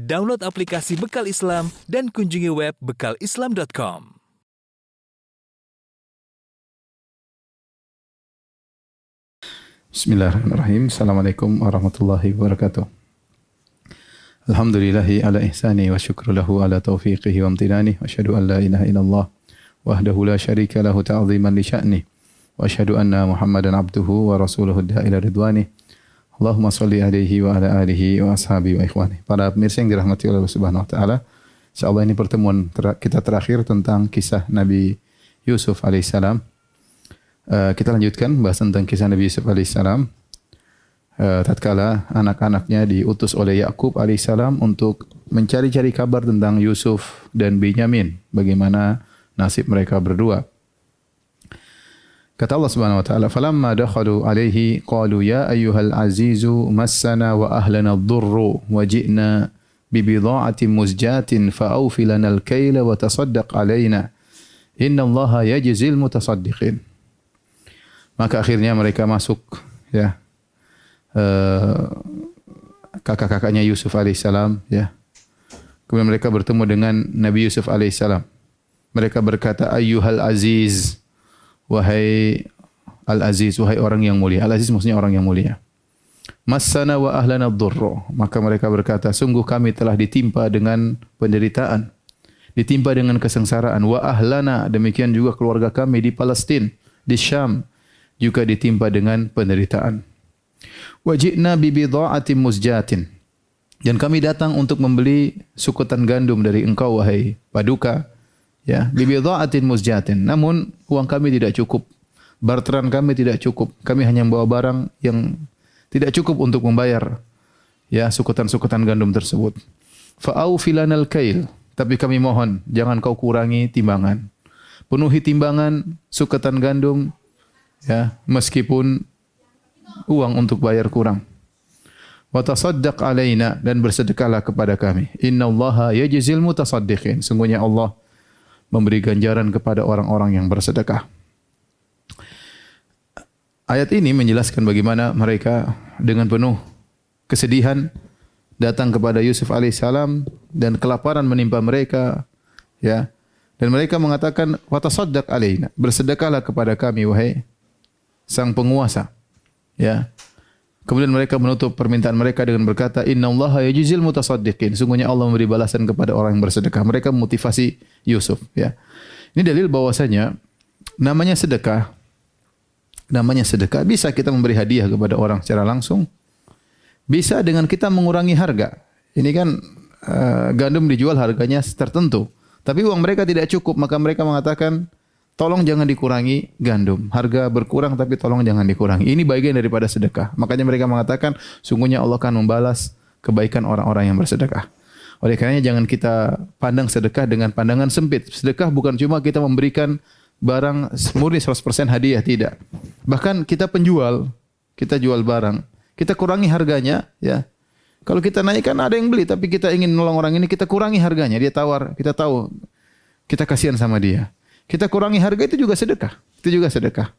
Download aplikasi Bekal Islam dan kunjungi web bekalislam.com. Bismillahirrahmanirrahim. Assalamualaikum warahmatullahi wabarakatuh. Alhamdulillahi ala ihsani wa syukru lahu ala taufiqihi wa amtinani wa asyhadu an la ilaha illallah wahdahu la syarika lahu ta'ziman li sya'ni wa asyhadu anna Muhammadan abduhu wa rasuluhu da'ila ridwani. Allahumma salli alaihi wa ala alihi wa ashabi wa ikhwani. Para pemirsa yang dirahmati oleh Allah Subhanahu wa taala, insyaallah ini pertemuan ter kita terakhir tentang kisah Nabi Yusuf alaihissalam. Uh, kita lanjutkan bahas tentang kisah Nabi Yusuf alaihissalam. Uh, tatkala anak-anaknya diutus oleh Yakub alaihissalam untuk mencari-cari kabar tentang Yusuf dan Benyamin, bagaimana nasib mereka berdua. Kata Allah Subhanahu wa taala, "Falamma dakhalu alaihi qalu ya ayyuhal azizu massana wa ahlana ad-durru wa ji'na bi bidha'atin muzjatin fa lana al-kayla wa tasaddaq alaina. Inna Allaha yajzil mutasaddiqin." Maka akhirnya mereka masuk ya uh, kakak-kakaknya Yusuf alaihissalam ya. Kemudian mereka bertemu dengan Nabi Yusuf alaihissalam. Mereka berkata, "Ayyuhal aziz" wahai Al-Aziz, wahai orang yang mulia. Al-Aziz maksudnya orang yang mulia. Masana wa ahlana dhurru. Maka mereka berkata, sungguh kami telah ditimpa dengan penderitaan. Ditimpa dengan kesengsaraan. Wa ahlana, demikian juga keluarga kami di Palestin, di Syam, juga ditimpa dengan penderitaan. Wa ji'na bi bidha'atin muzjatin. Dan kami datang untuk membeli sukutan gandum dari engkau, wahai paduka ya bibidha'atin namun uang kami tidak cukup. Barteran kami tidak cukup. Kami hanya membawa barang yang tidak cukup untuk membayar ya sukutan-sukutan gandum tersebut. Fa'au filanal kail. Tapi kami mohon jangan kau kurangi timbangan. Penuhi timbangan sukutan gandum ya meskipun uang untuk bayar kurang. Wa tasaddaq alaina dan bersedekahlah kepada kami. Innallaha yajzil mutasaddiqin. Sungguhnya Allah memberi ganjaran kepada orang-orang yang bersedekah. Ayat ini menjelaskan bagaimana mereka dengan penuh kesedihan datang kepada Yusuf alaihissalam dan kelaparan menimpa mereka ya. Dan mereka mengatakan watasaddaq alaina. Bersedekahlah kepada kami wahai sang penguasa ya Kemudian mereka menutup permintaan mereka dengan berkata, Inna Allah yajizil mutasaddiqin. Sungguhnya Allah memberi balasan kepada orang yang bersedekah. Mereka memotivasi Yusuf. Ya. Ini dalil bahwasanya namanya sedekah, namanya sedekah bisa kita memberi hadiah kepada orang secara langsung, bisa dengan kita mengurangi harga. Ini kan uh, gandum dijual harganya tertentu, tapi uang mereka tidak cukup, maka mereka mengatakan tolong jangan dikurangi gandum. Harga berkurang tapi tolong jangan dikurangi. Ini bagian daripada sedekah. Makanya mereka mengatakan sungguhnya Allah akan membalas kebaikan orang-orang yang bersedekah. Oleh karenanya jangan kita pandang sedekah dengan pandangan sempit. Sedekah bukan cuma kita memberikan barang murni 100% hadiah, tidak. Bahkan kita penjual, kita jual barang, kita kurangi harganya, ya. Kalau kita naikkan ada yang beli, tapi kita ingin nolong orang ini, kita kurangi harganya. Dia tawar, kita tahu, kita kasihan sama dia. Kita kurangi harga itu juga sedekah. Itu juga sedekah.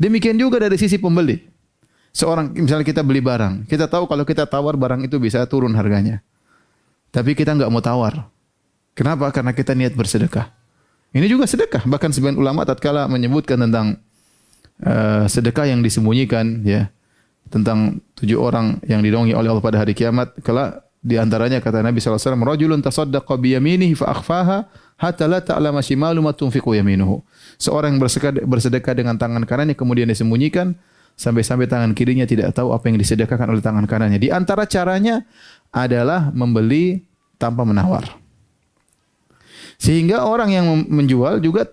Demikian juga dari sisi pembeli. Seorang misalnya kita beli barang, kita tahu kalau kita tawar barang itu bisa turun harganya. Tapi kita nggak mau tawar. Kenapa? Karena kita niat bersedekah. Ini juga sedekah. Bahkan sebagian ulama tatkala menyebutkan tentang uh, sedekah yang disembunyikan ya tentang tujuh orang yang didongi oleh Allah pada hari kiamat. Kalau di antaranya kata Nabi SAW, Rajulun tasaddaqa biyaminihi fa akhfaha hatta la ta'lama shimalu ma tunfiqu yaminuhu. Seorang bersedekah, bersedekah dengan tangan kanannya kemudian disembunyikan sampai-sampai tangan kirinya tidak tahu apa yang disedekahkan oleh tangan kanannya. Di antara caranya adalah membeli tanpa menawar. Sehingga orang yang menjual juga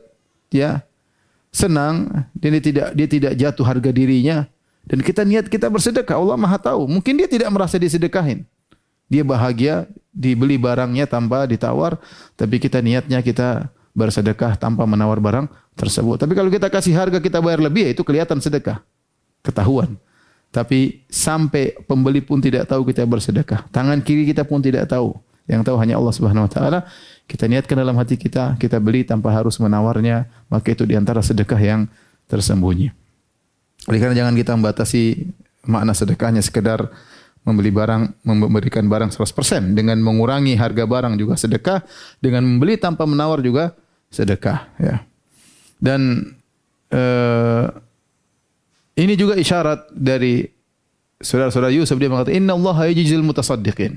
ya senang dan dia tidak dia tidak jatuh harga dirinya dan kita niat kita bersedekah Allah Maha tahu. Mungkin dia tidak merasa disedekahin. Dia bahagia dibeli barangnya tanpa ditawar, tapi kita niatnya kita bersedekah tanpa menawar barang tersebut. Tapi kalau kita kasih harga kita bayar lebih, ya itu kelihatan sedekah. Ketahuan. Tapi sampai pembeli pun tidak tahu kita bersedekah. Tangan kiri kita pun tidak tahu. Yang tahu hanya Allah Subhanahu wa taala. Kita niatkan dalam hati kita, kita beli tanpa harus menawarnya, maka itu di antara sedekah yang tersembunyi. Oleh karena jangan kita membatasi makna sedekahnya sekedar membeli barang, memberikan barang 100%. Dengan mengurangi harga barang juga sedekah. Dengan membeli tanpa menawar juga sedekah. Ya. Dan uh, ini juga isyarat dari saudara-saudara Yusuf dia mengatakan Inna Allah yajzil mutasaddiqin.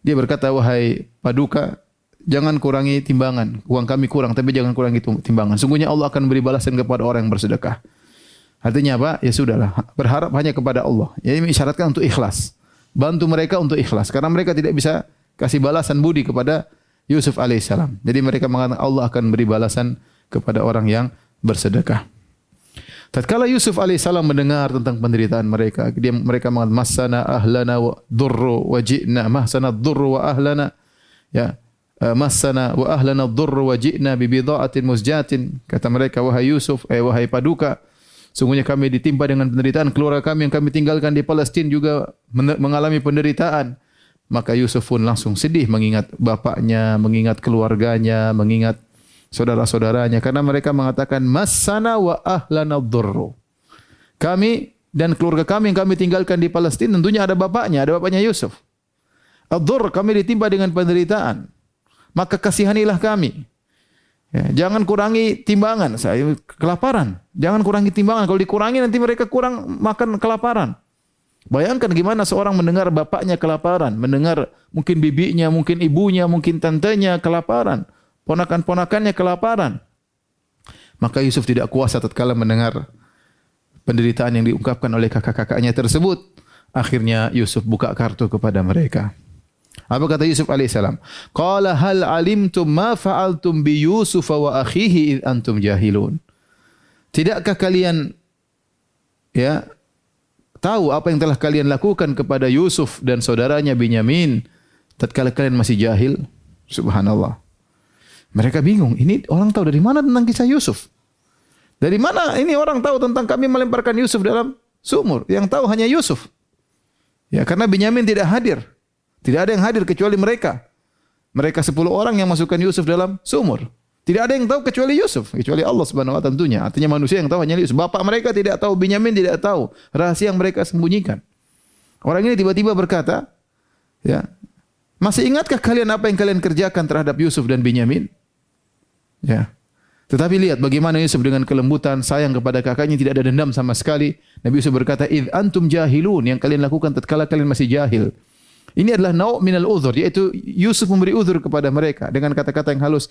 Dia berkata wahai paduka jangan kurangi timbangan. Uang kami kurang tapi jangan kurangi timbangan. Sungguhnya Allah akan beri balasan kepada orang yang bersedekah. Artinya apa? Ya sudahlah, berharap hanya kepada Allah. Ya ini isyaratkan untuk ikhlas. Bantu mereka untuk ikhlas karena mereka tidak bisa kasih balasan budi kepada Yusuf alaihissalam. Jadi mereka mengatakan Allah akan beri balasan kepada orang yang bersedekah. Tatkala Yusuf alaihissalam mendengar tentang penderitaan mereka, dia mereka mengatakan masana ahlana wa durru wa ji'na masana durru wa ahlana ya eh, masana wa ahlana durru wa ji'na bi musjatin kata mereka wahai Yusuf eh wahai paduka Sungguhnya kami ditimpa dengan penderitaan. Keluarga kami yang kami tinggalkan di Palestina juga mengalami penderitaan. Maka Yusuf pun langsung sedih mengingat bapaknya, mengingat keluarganya, mengingat saudara-saudaranya. Karena mereka mengatakan, Masana wa ahlana dhurru. Kami dan keluarga kami yang kami tinggalkan di Palestina tentunya ada bapaknya, ada bapaknya Yusuf. ad kami ditimpa dengan penderitaan. Maka kasihanilah kami. Ya, jangan kurangi timbangan. Saya kelaparan. Jangan kurangi timbangan. Kalau dikurangi nanti mereka kurang makan kelaparan. Bayangkan gimana seorang mendengar bapaknya kelaparan, mendengar mungkin bibinya, mungkin ibunya, mungkin tantenya kelaparan, ponakan-ponakannya kelaparan. Maka Yusuf tidak kuasa tatkala mendengar penderitaan yang diungkapkan oleh kakak-kakaknya tersebut. Akhirnya Yusuf buka kartu kepada mereka. Apa kata Yusuf alaihissalam? Qala hal alimtum ma fa'altum bi Yusuf wa akhihi id antum jahilun. Tidakkah kalian ya tahu apa yang telah kalian lakukan kepada Yusuf dan saudaranya Binyamin tatkala kalian masih jahil? Subhanallah. Mereka bingung, ini orang tahu dari mana tentang kisah Yusuf? Dari mana ini orang tahu tentang kami melemparkan Yusuf dalam sumur? Yang tahu hanya Yusuf. Ya, karena Binyamin tidak hadir. Tidak ada yang hadir kecuali mereka. Mereka sepuluh orang yang masukkan Yusuf dalam sumur. Tidak ada yang tahu kecuali Yusuf, kecuali Allah Subhanahu wa tentunya. Artinya manusia yang tahu hanya Yusuf. Bapak mereka tidak tahu, Binyamin tidak tahu rahasia yang mereka sembunyikan. Orang ini tiba-tiba berkata, ya, masih ingatkah kalian apa yang kalian kerjakan terhadap Yusuf dan Binyamin? Ya. Tetapi lihat bagaimana Yusuf dengan kelembutan sayang kepada kakaknya tidak ada dendam sama sekali. Nabi Yusuf berkata, "Id antum jahilun," yang kalian lakukan tatkala kalian masih jahil. Ini adalah nau' minal uzur, yaitu Yusuf memberi uzur kepada mereka dengan kata-kata yang halus.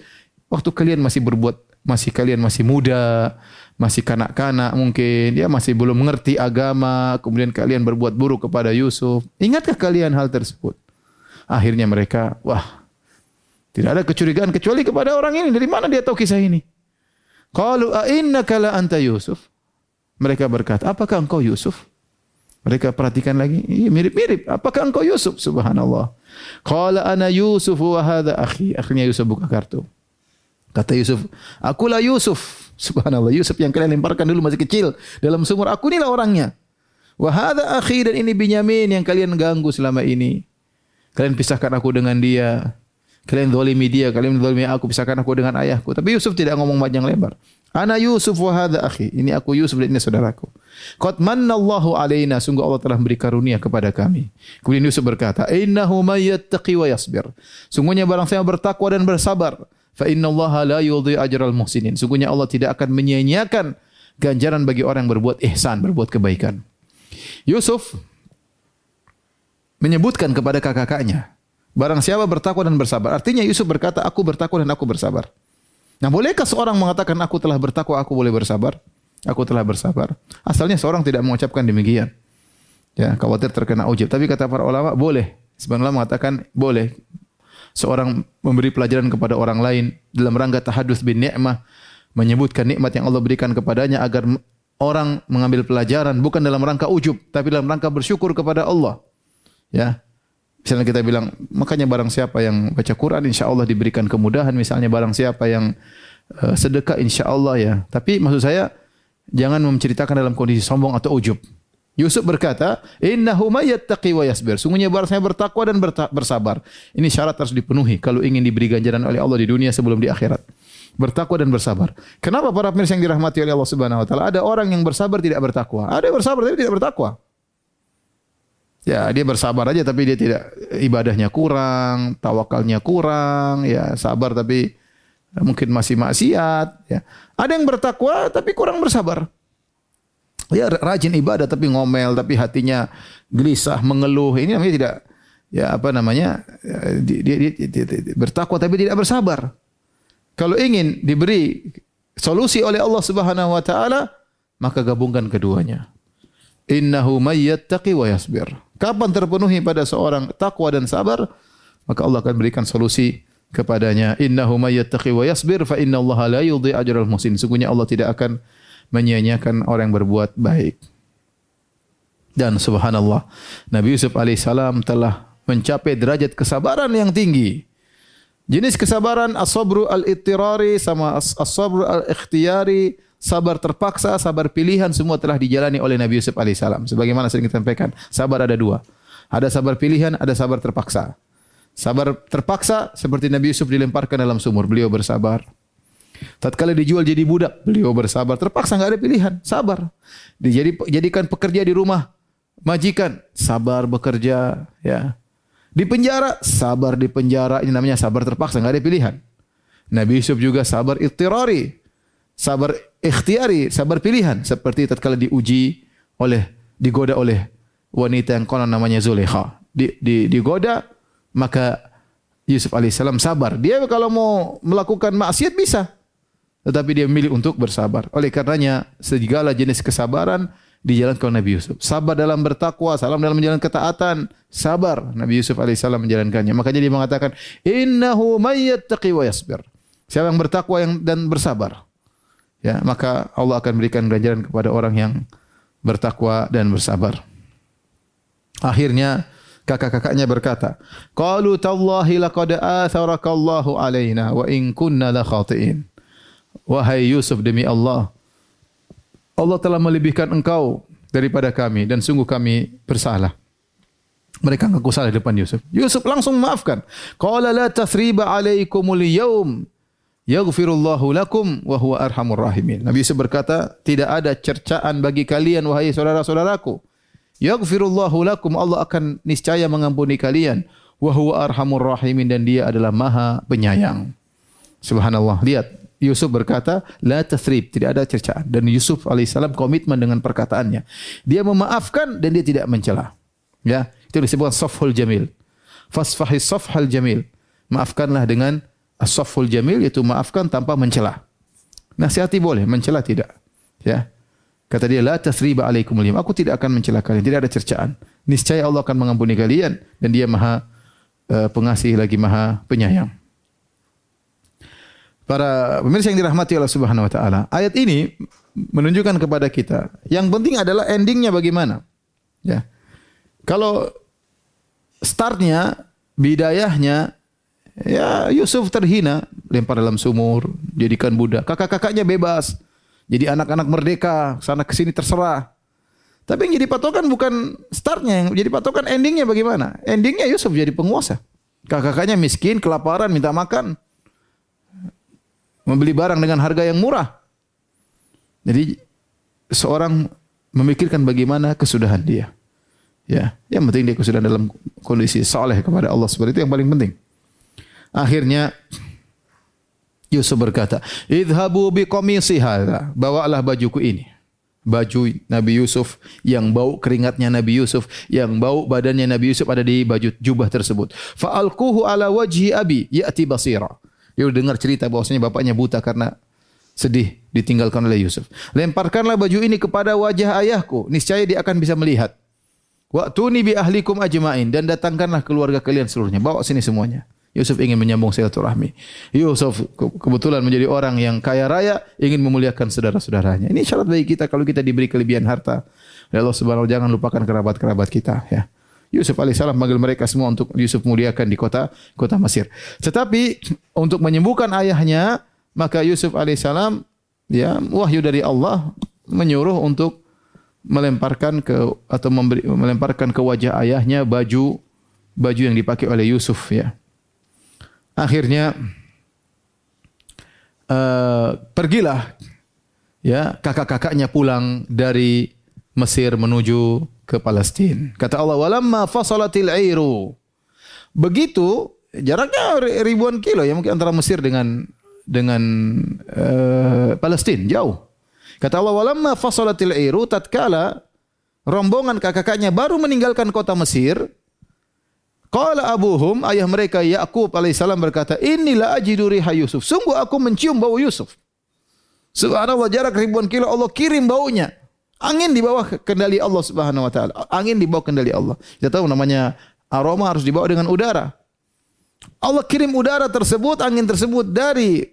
Waktu kalian masih berbuat, masih kalian masih muda, masih kanak-kanak mungkin, ya masih belum mengerti agama, kemudian kalian berbuat buruk kepada Yusuf. Ingatkah kalian hal tersebut? Akhirnya mereka, wah, tidak ada kecurigaan kecuali kepada orang ini. Dari mana dia tahu kisah ini? Qalu a innaka la anta Yusuf? Mereka berkata, apakah engkau Yusuf? Mereka perhatikan lagi, iya mirip-mirip. Apakah engkau Yusuf? Subhanallah. Qala ana Yusuf wa hadha akhi. Akhirnya Yusuf buka kartu. Kata Yusuf, akulah Yusuf. Subhanallah. Yusuf yang kalian lemparkan dulu masih kecil dalam sumur. Aku inilah orangnya. Wa hadha akhi dan ini Binyamin yang kalian ganggu selama ini. Kalian pisahkan aku dengan dia. Kalian zalimi dia, kalian zalimi aku, pisahkan aku dengan ayahku. Tapi Yusuf tidak ngomong panjang lebar. Ana Yusuf wa hadha akhi. Ini aku Yusuf dan ini saudaraku. Qad mannallahu alaina, sungguh Allah telah beri karunia kepada kami. Kemudian Yusuf berkata, "Innahu may wa yasbir." Sungguhnya barang siapa bertakwa dan bersabar, fa innallaha la yudhi ajral muhsinin. Sungguhnya Allah tidak akan menyia-nyiakan ganjaran bagi orang yang berbuat ihsan, berbuat kebaikan. Yusuf menyebutkan kepada kakak-kakaknya, barang siapa bertakwa dan bersabar. Artinya Yusuf berkata, aku bertakwa dan aku bersabar. Nah, bolehkah seorang mengatakan aku telah bertakwa, aku boleh bersabar? Aku telah bersabar. Asalnya seorang tidak mengucapkan demikian. Ya, khawatir terkena ujub. Tapi kata para ulama, boleh. Sebenarnya mengatakan boleh. Seorang memberi pelajaran kepada orang lain dalam rangka tahadus bin ni'mah, menyebutkan nikmat yang Allah berikan kepadanya agar orang mengambil pelajaran bukan dalam rangka ujub, tapi dalam rangka bersyukur kepada Allah. Ya. Misalnya kita bilang, makanya barang siapa yang baca Quran insya Allah diberikan kemudahan. Misalnya barang siapa yang uh, sedekah insya Allah ya. Tapi maksud saya, Jangan menceritakan dalam kondisi sombong atau ujub. Yusuf berkata, "Innahu may yattaqi wa yasbir." Sungguhnya barang saya bertakwa dan bersabar. Ini syarat harus dipenuhi kalau ingin diberi ganjaran oleh Allah di dunia sebelum di akhirat. Bertakwa dan bersabar. Kenapa para pemirsa yang dirahmati oleh Allah Subhanahu wa taala ada orang yang bersabar tidak bertakwa, ada yang bersabar tapi tidak bertakwa. Ya, dia bersabar aja tapi dia tidak ibadahnya kurang, tawakalnya kurang, ya sabar tapi mungkin masih maksiat, ya. Ada yang bertakwa tapi kurang bersabar. Ya rajin ibadah tapi ngomel, tapi hatinya gelisah, mengeluh. Ini namanya tidak ya apa namanya? Dia, dia, dia, dia, dia bertakwa tapi tidak bersabar. Kalau ingin diberi solusi oleh Allah Subhanahu wa taala, maka gabungkan keduanya. Innahu may yattaqi wa yasbir. Kapan terpenuhi pada seorang takwa dan sabar, maka Allah akan berikan solusi kepadanya. Innahu may yattaqi wa yasbir fa inna Allah la yudhi ajral muhsin. Sungguhnya Allah tidak akan menyia-nyiakan orang yang berbuat baik. Dan subhanallah, Nabi Yusuf alaihissalam telah mencapai derajat kesabaran yang tinggi. Jenis kesabaran as-sabru al-ittirari sama as-sabru al-ikhtiyari, sabar terpaksa, sabar pilihan semua telah dijalani oleh Nabi Yusuf alaihissalam. Sebagaimana sering kita sampaikan, sabar ada dua. Ada sabar pilihan, ada sabar terpaksa. Sabar terpaksa seperti Nabi Yusuf dilemparkan dalam sumur, beliau bersabar. Tatkala dijual jadi budak, beliau bersabar. Terpaksa nggak ada pilihan, sabar. Dijadi jadikan pekerja di rumah, majikan, sabar bekerja, ya. Di penjara, sabar di penjara. Ini namanya sabar terpaksa, nggak ada pilihan. Nabi Yusuf juga sabar ikhtirari. Sabar ikhtiari, sabar pilihan. Seperti tatkala diuji oleh, digoda oleh wanita yang konon namanya Zulekha. Di, di, digoda, maka Yusuf alaihissalam sabar. Dia kalau mau melakukan maksiat bisa. Tetapi dia memilih untuk bersabar. Oleh karenanya, segala jenis kesabaran dijalankan Nabi Yusuf. Sabar dalam bertakwa, salam dalam menjalankan ketaatan, sabar. Nabi Yusuf alaihissalam menjalankannya. Makanya dia mengatakan, "Innahu may yasbir." Siapa yang bertakwa yang dan bersabar, ya, maka Allah akan berikan ganjaran kepada orang yang bertakwa dan bersabar. Akhirnya kakak-kakaknya berkata, "Qalu tallahi laqad atharakallahu alaina wa in kunna la khatiin." Wahai Yusuf demi Allah, Allah telah melebihkan engkau daripada kami dan sungguh kami bersalah. Mereka ngaku salah di depan Yusuf. Yusuf langsung maafkan. Qala la tathriba alaikumul yawm yaghfirullahu lakum wa huwa arhamur rahimin. Nabi Yusuf berkata, tidak ada cercaan bagi kalian wahai saudara-saudaraku. Yaghfirullahu lakum Allah akan niscaya mengampuni kalian wa huwa arhamur rahimin dan dia adalah maha penyayang. Subhanallah. Lihat Yusuf berkata, la tathrib, tidak ada cercaan. Dan Yusuf alaihissalam komitmen dengan perkataannya. Dia memaafkan dan dia tidak mencela. Ya, itu disebut safhul jamil. Fasfahis safhal jamil. Maafkanlah dengan as-safhul jamil yaitu maafkan tanpa mencela. Nasihati boleh, mencela tidak. Ya. Kata dia, la tathriba alaikum Aku tidak akan mencela kalian, tidak ada cercaan. Niscaya Allah akan mengampuni kalian dan dia maha uh, pengasih lagi maha penyayang. Para pemirsa yang dirahmati Allah Subhanahu wa taala, ayat ini menunjukkan kepada kita yang penting adalah endingnya bagaimana. Ya. Kalau startnya, bidayahnya ya Yusuf terhina, lempar dalam sumur, jadikan budak. Kakak-kakaknya bebas. Jadi anak-anak merdeka, sana ke sini terserah. Tapi yang jadi patokan bukan startnya, yang jadi patokan endingnya bagaimana? Endingnya Yusuf jadi penguasa. Kakak-kakaknya miskin, kelaparan, minta makan membeli barang dengan harga yang murah. Jadi seorang memikirkan bagaimana kesudahan dia. Ya, yang penting dia kesudahan dalam kondisi saleh kepada Allah seperti itu yang paling penting. Akhirnya Yusuf berkata, "Idhabu bi qamisi hadza." Bawalah bajuku ini. Baju Nabi Yusuf yang bau keringatnya Nabi Yusuf, yang bau badannya Nabi Yusuf ada di baju jubah tersebut. Fa'alquhu ala wajhi abi ya'ti basira. Dia dengar cerita bahwasanya bapaknya buta karena sedih ditinggalkan oleh Yusuf. Lemparkanlah baju ini kepada wajah ayahku, niscaya dia akan bisa melihat. Wa'tuni bi ahlikum ajmain dan datangkanlah keluarga kalian seluruhnya. Bawa sini semuanya. Yusuf ingin menyambung silaturahmi. Yusuf kebetulan menjadi orang yang kaya raya, ingin memuliakan saudara-saudaranya. Ini syarat bagi kita kalau kita diberi kelebihan harta. Ya Allah Subhanahu jangan lupakan kerabat-kerabat kita ya. Yusuf alaihissalam panggil mereka semua untuk Yusuf muliakan di kota kota Mesir. Tetapi untuk menyembuhkan ayahnya, maka Yusuf alaihissalam ya wahyu dari Allah menyuruh untuk melemparkan ke atau memberi, melemparkan ke wajah ayahnya baju baju yang dipakai oleh Yusuf ya. Akhirnya uh, pergilah ya kakak-kakaknya pulang dari Mesir menuju ke Palestina. Kata Allah, "Walamma fasalatil airu." Begitu jaraknya ribuan kilo ya mungkin antara Mesir dengan dengan uh, Palestina jauh. Kata Allah, "Walamma fasalatil airu tatkala rombongan kakak-kakaknya baru meninggalkan kota Mesir, Qala abuhum, ayah mereka Yakub alaihissalam berkata, "Inilah ajidu riha Yusuf." Sungguh aku mencium bau Yusuf. Subhanallah jarak ribuan kilo Allah kirim baunya. Angin di bawah kendali Allah Subhanahu wa taala. Angin di bawah kendali Allah. Kita tahu namanya aroma harus dibawa dengan udara. Allah kirim udara tersebut, angin tersebut dari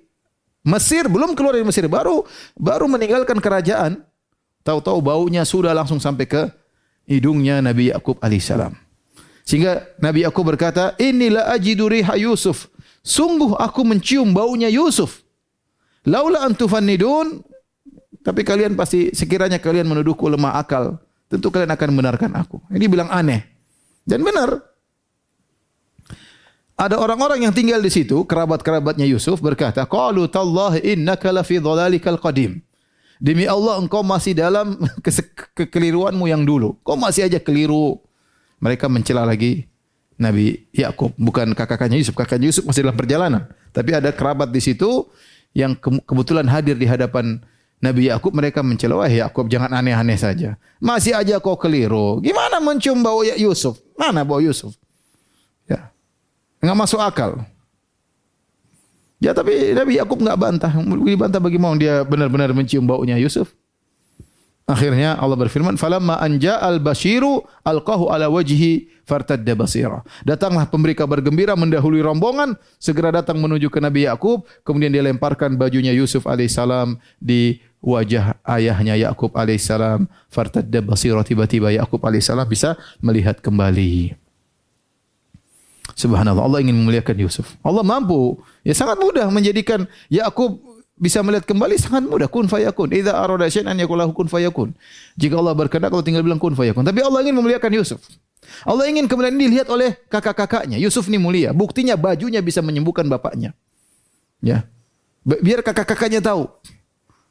Mesir, belum keluar dari Mesir, baru baru meninggalkan kerajaan. Tahu-tahu baunya sudah langsung sampai ke hidungnya Nabi Yakub alaihissalam. Sehingga Nabi Yakub berkata, "Inilah ajidu riha Yusuf." Sungguh aku mencium baunya Yusuf. Laula antufannidun, tapi kalian pasti sekiranya kalian menuduhku lemah akal, tentu kalian akan membenarkan aku. Ini bilang aneh. Dan benar. Ada orang-orang yang tinggal di situ, kerabat-kerabatnya Yusuf berkata, "Qalu tallahi innaka lafi dhalalikal qadim." Demi Allah engkau masih dalam kekeliruanmu yang dulu. Kau masih aja keliru mereka mencela lagi Nabi Yakub, bukan kakaknya Yusuf. Kakaknya Yusuf masih dalam perjalanan, tapi ada kerabat di situ yang ke kebetulan hadir di hadapan Nabi Yakub. Mereka mencela, wah Yakub jangan aneh-aneh saja. Masih aja kau keliru. Gimana mencium bau Yusuf? Mana bau Yusuf? Ya, nggak masuk akal. Ya tapi Nabi Yakub nggak bantah. Dibantah bagaimana dia benar-benar mencium baunya Yusuf. Akhirnya Allah berfirman, "Falamma anja al-basyiru alqahu ala wajhi fartadda basira." Datanglah pemberi kabar gembira mendahului rombongan, segera datang menuju ke Nabi Yakub, kemudian dia lemparkan bajunya Yusuf alaihissalam di wajah ayahnya Yakub alaihissalam. Fartadda basira tiba-tiba Yakub alaihissalam bisa melihat kembali. Subhanallah, Allah ingin memuliakan Yusuf. Allah mampu, ya sangat mudah menjadikan Yakub bisa melihat kembali sangat mudah kun fayakun. Idza arada syai'an yakulahu kun fayakun. Jika Allah berkehendak kalau tinggal bilang kun fayakun. Tapi Allah ingin memuliakan Yusuf. Allah ingin kemudian dilihat oleh kakak-kakaknya. Yusuf ini mulia. Buktinya bajunya bisa menyembuhkan bapaknya. Ya. Biar kakak-kakaknya tahu.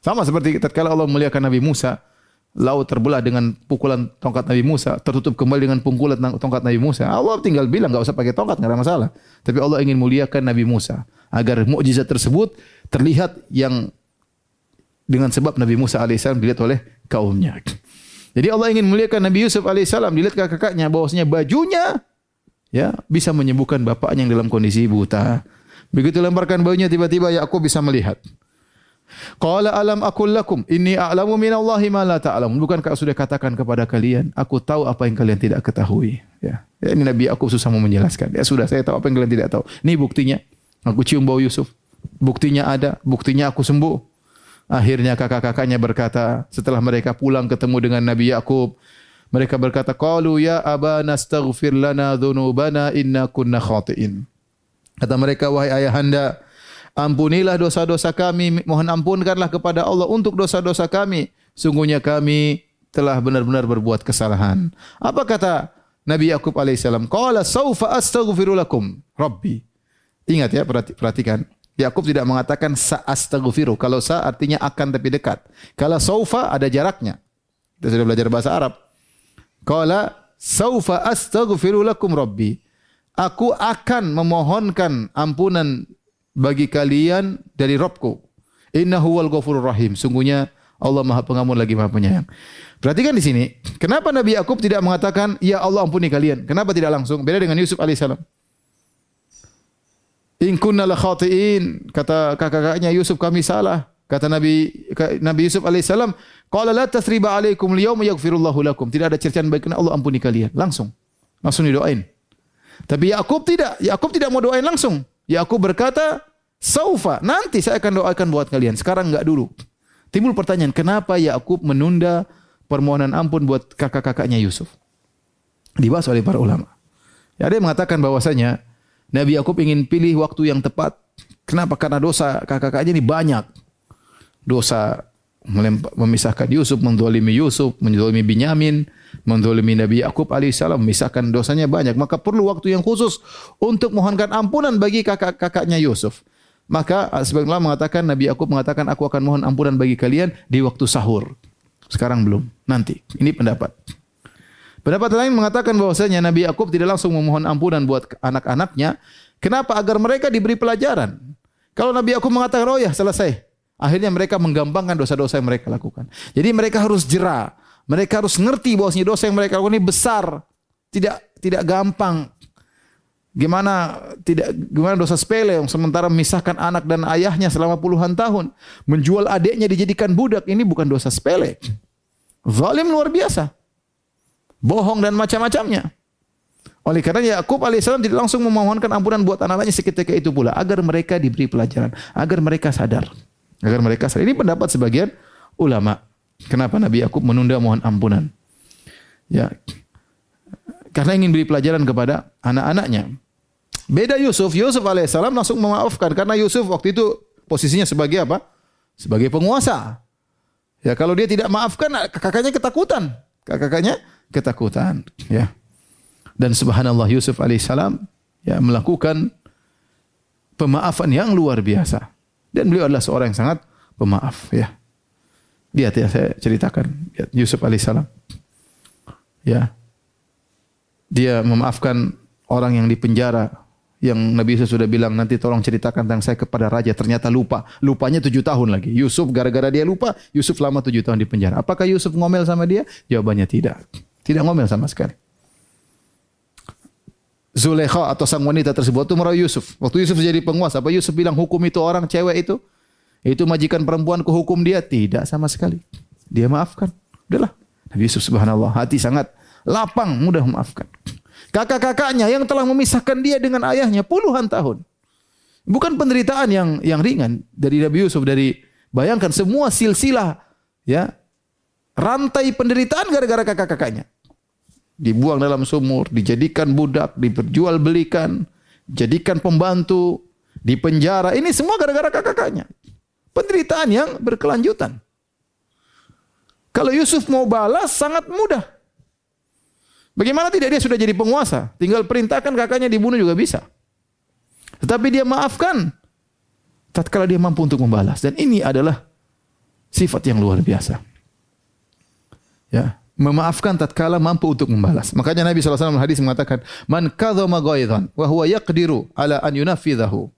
Sama seperti tatkala Allah memuliakan Nabi Musa, laut terbelah dengan pukulan tongkat Nabi Musa, tertutup kembali dengan pukulan tongkat Nabi Musa. Allah tinggal bilang enggak usah pakai tongkat, enggak ada masalah. Tapi Allah ingin muliakan Nabi Musa agar mukjizat tersebut terlihat yang dengan sebab Nabi Musa alaihissalam dilihat oleh kaumnya. Jadi Allah ingin muliakan Nabi Yusuf alaihissalam dilihat kakak-kakaknya bahwasanya bajunya ya bisa menyembuhkan bapaknya yang dalam kondisi buta. Begitu lemparkan bajunya tiba-tiba Yakub bisa melihat. Qala alam akul lakum inni a'lamu minallahi ma la ta'lamun. Bukankah sudah katakan kepada kalian, aku tahu apa yang kalian tidak ketahui. Ya. ya ini Nabi Yakub susah mau menjelaskan. Ya sudah, saya tahu apa yang kalian tidak tahu. Ini buktinya. Aku cium bau Yusuf. Buktinya ada, buktinya aku sembuh. Akhirnya kakak-kakaknya berkata, setelah mereka pulang ketemu dengan Nabi Yakub, mereka berkata, "Qalu ya abana astaghfir lana dzunubana inna kunna khati'in." Kata mereka, "Wahai ayahanda, ampunilah dosa-dosa kami, mohon ampunkanlah kepada Allah untuk dosa-dosa kami. Sungguhnya kami telah benar-benar berbuat kesalahan." Apa kata Nabi Yakub alaihissalam? Qala saufa astaghfiru lakum rabbi. Ingat ya, perhatikan. Yakub tidak mengatakan sa'astaghfiru. Kalau sa artinya akan tapi dekat. Kalau saufa ada jaraknya. Kita sudah belajar bahasa Arab. Qala saufa astaghfiru lakum rabbi. Aku akan memohonkan ampunan bagi kalian dari Robku. Innahu wal ghafurur rahim. Sungguhnya Allah Maha Pengampun lagi Maha Penyayang. Perhatikan di sini, kenapa Nabi Yakub tidak mengatakan ya Allah ampuni kalian? Kenapa tidak langsung? Beda dengan Yusuf alaihissalam. In kunna la khatiin, kata kakak-kakaknya Yusuf kami salah. Kata Nabi Nabi Yusuf alaihissalam, qala la tasriba alaikum al-yawma lakum. Tidak ada cercaan baik karena Allah ampuni kalian. Langsung. Langsung didoain. Tapi Yakub tidak. Yakub tidak mau doain langsung. Yakub berkata, "Saufa, nanti saya akan doakan buat kalian. Sekarang enggak dulu." Timbul pertanyaan, kenapa Yakub menunda permohonan ampun buat kakak-kakaknya Yusuf? Dibahas oleh para ulama. Ya, ada yang mengatakan bahwasanya Nabi Yakub ingin pilih waktu yang tepat. Kenapa? Karena dosa kakak-kakaknya ini banyak. Dosa memisahkan Yusuf, mendolimi Yusuf, mendolimi Binyamin, mendolimi Nabi Yakub alaihissalam, memisahkan dosanya banyak. Maka perlu waktu yang khusus untuk mohonkan ampunan bagi kakak-kakaknya Yusuf. Maka sebagian mengatakan Nabi Yakub mengatakan aku akan mohon ampunan bagi kalian di waktu sahur. Sekarang belum, nanti. Ini pendapat. Pendapat lain mengatakan bahwasanya Nabi Yakub tidak langsung memohon ampunan buat anak-anaknya. Kenapa? Agar mereka diberi pelajaran. Kalau Nabi Yakub mengatakan, oh ya selesai. Akhirnya mereka menggampangkan dosa-dosa yang mereka lakukan. Jadi mereka harus jera. Mereka harus ngerti bahwasanya dosa yang mereka lakukan ini besar. Tidak tidak gampang. Gimana tidak gimana dosa sepele yang sementara memisahkan anak dan ayahnya selama puluhan tahun, menjual adiknya dijadikan budak ini bukan dosa sepele. Zalim luar biasa. Bohong dan macam-macamnya. Oleh karena Yakub alaihissalam tidak langsung memohonkan ampunan buat anak-anaknya seketika itu pula agar mereka diberi pelajaran, agar mereka sadar. Agar mereka sadar. Ini pendapat sebagian ulama. Kenapa Nabi Yakub menunda mohon ampunan? Ya. Karena ingin beri pelajaran kepada anak-anaknya. Beda Yusuf, Yusuf alaihissalam langsung memaafkan karena Yusuf waktu itu posisinya sebagai apa? Sebagai penguasa. Ya kalau dia tidak maafkan kakaknya ketakutan. Kakaknya ketakutan, ya. Dan subhanallah Yusuf alaihissalam ya melakukan pemaafan yang luar biasa. Dan beliau adalah seorang yang sangat pemaaf, ya. Lihat ya saya ceritakan ya, Yusuf alaihissalam. Ya. Dia memaafkan orang yang dipenjara yang Nabi Yusuf sudah bilang nanti tolong ceritakan tentang saya kepada raja. Ternyata lupa. Lupanya tujuh tahun lagi. Yusuf gara-gara dia lupa Yusuf lama tujuh tahun di penjara. Apakah Yusuf ngomel sama dia? Jawabannya tidak. Tidak ngomel sama sekali Zulekha atau sang wanita tersebut itu merayu Yusuf. Waktu Yusuf jadi penguasa apa Yusuf bilang hukum itu orang cewek itu itu majikan perempuan ke hukum dia. Tidak sama sekali. Dia maafkan. Udahlah. Nabi Yusuf subhanallah hati sangat lapang mudah memaafkan kakak-kakaknya yang telah memisahkan dia dengan ayahnya puluhan tahun. Bukan penderitaan yang yang ringan dari Nabi Yusuf dari bayangkan semua silsilah ya rantai penderitaan gara-gara kakak-kakaknya. Dibuang dalam sumur, dijadikan budak, diperjualbelikan, jadikan pembantu, di penjara. Ini semua gara-gara kakak-kakaknya. Penderitaan yang berkelanjutan. Kalau Yusuf mau balas sangat mudah. Bagaimana tidak dia sudah jadi penguasa? Tinggal perintahkan kakaknya dibunuh juga bisa. Tetapi dia maafkan. Tatkala dia mampu untuk membalas. Dan ini adalah sifat yang luar biasa. Ya, memaafkan tatkala mampu untuk membalas. Makanya Nabi SAW hadis mengatakan, "Man kadzama ghaidhan wa huwa yaqdiru ala an yunafidhahu,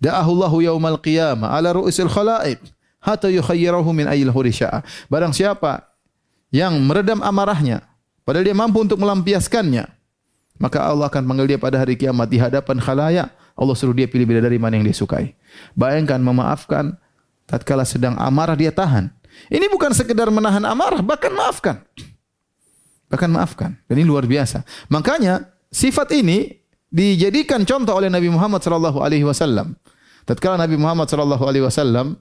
da'ahu Allahu yaumal qiyamah ala ru'usil khalaiq hatta yukhayyirahu min ayyil hurisha'a." Barang siapa yang meredam amarahnya Padahal dia mampu untuk melampiaskannya. Maka Allah akan panggil dia pada hari kiamat di hadapan khalayak. Allah suruh dia pilih bidadari mana yang dia sukai. Bayangkan memaafkan tatkala sedang amarah dia tahan. Ini bukan sekedar menahan amarah, bahkan maafkan. Bahkan maafkan. Dan ini luar biasa. Makanya sifat ini dijadikan contoh oleh Nabi Muhammad sallallahu alaihi wasallam. Tatkala Nabi Muhammad sallallahu alaihi wasallam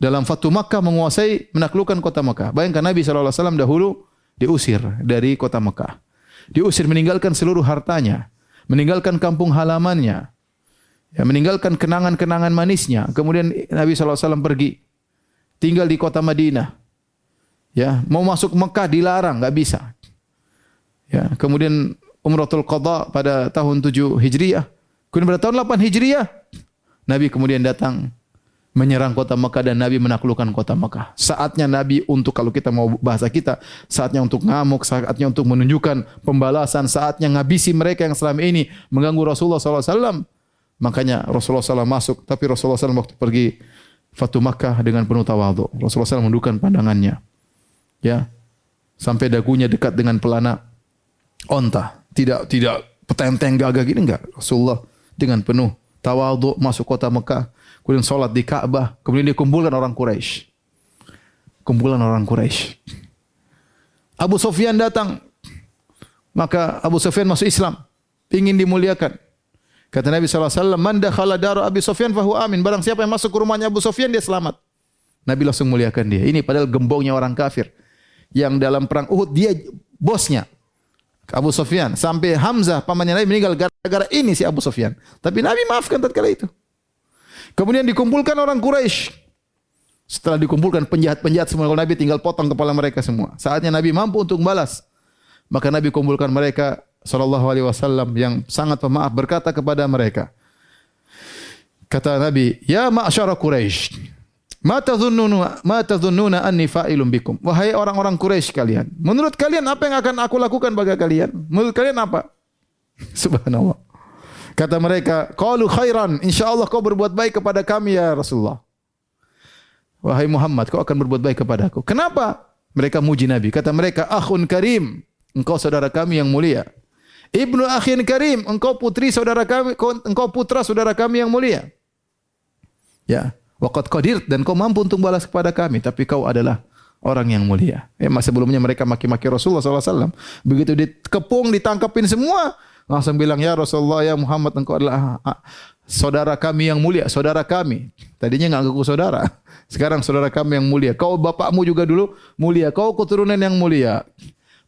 dalam Fatu Makkah menguasai menaklukkan kota Makkah. Bayangkan Nabi sallallahu alaihi wasallam dahulu diusir dari kota Mekah. Diusir meninggalkan seluruh hartanya, meninggalkan kampung halamannya, ya, meninggalkan kenangan-kenangan manisnya. Kemudian Nabi SAW pergi, tinggal di kota Madinah. Ya, mau masuk Mekah dilarang, nggak bisa. Ya, kemudian Umratul Qadha pada tahun 7 Hijriah. Kemudian pada tahun 8 Hijriah, Nabi kemudian datang menyerang kota Mekah dan Nabi menaklukkan kota Mekah. Saatnya Nabi untuk kalau kita mau bahasa kita, saatnya untuk ngamuk, saatnya untuk menunjukkan pembalasan, saatnya ngabisi mereka yang selama ini mengganggu Rasulullah SAW. Makanya Rasulullah SAW masuk, tapi Rasulullah SAW waktu pergi Fatu Makkah dengan penuh tawadhu. Rasulullah SAW menundukkan pandangannya. Ya. Sampai dagunya dekat dengan pelana onta. Tidak tidak petenteng gagah gini enggak. Rasulullah dengan penuh tawadhu masuk kota Mekah kemudian sholat di Ka'bah, kemudian dikumpulkan orang Quraisy. Kumpulan orang Quraisy. Abu Sufyan datang, maka Abu Sufyan masuk Islam, ingin dimuliakan. Kata Nabi SAW, Man dakhala daru Abi Sufyan fahu amin. Barang siapa yang masuk ke rumahnya Abu Sufyan, dia selamat. Nabi langsung muliakan dia. Ini padahal gembongnya orang kafir. Yang dalam perang Uhud, dia bosnya. Abu Sufyan. Sampai Hamzah, pamannya Nabi meninggal gara-gara ini si Abu Sufyan. Tapi Nabi maafkan tatkala itu. Kemudian dikumpulkan orang Quraisy. Setelah dikumpulkan penjahat-penjahat semua Nabi tinggal potong kepala mereka semua. Saatnya Nabi mampu untuk membalas. Maka Nabi kumpulkan mereka sallallahu alaihi wasallam yang sangat pemaaf berkata kepada mereka. Kata Nabi, "Ya ma'syara Quraisy, Ma tadhunnuna ma tadhunnuna anni fa'ilun bikum. Wahai orang-orang Quraisy kalian, menurut kalian apa yang akan aku lakukan bagi kalian? Menurut kalian apa? Subhanallah. Kata mereka, "Qalu khairan, insyaallah kau berbuat baik kepada kami ya Rasulullah." Wahai Muhammad, kau akan berbuat baik kepadaku. Kenapa? Mereka muji Nabi. Kata mereka, "Akhun karim, engkau saudara kami yang mulia." Ibnu akhin karim, engkau putri saudara kami, engkau putra saudara kami yang mulia. Ya, Waqad qadir dan kau mampu untuk balas kepada kami, tapi kau adalah orang yang mulia. Ya, masa sebelumnya mereka maki-maki Rasulullah SAW. Begitu dikepung, ditangkapin semua, langsung bilang, Ya Rasulullah, ya Muhammad, engkau adalah ah, saudara kami yang mulia, saudara kami. Tadinya nggak ngaku saudara. Sekarang saudara kami yang mulia. Kau bapakmu juga dulu mulia. Kau keturunan yang mulia.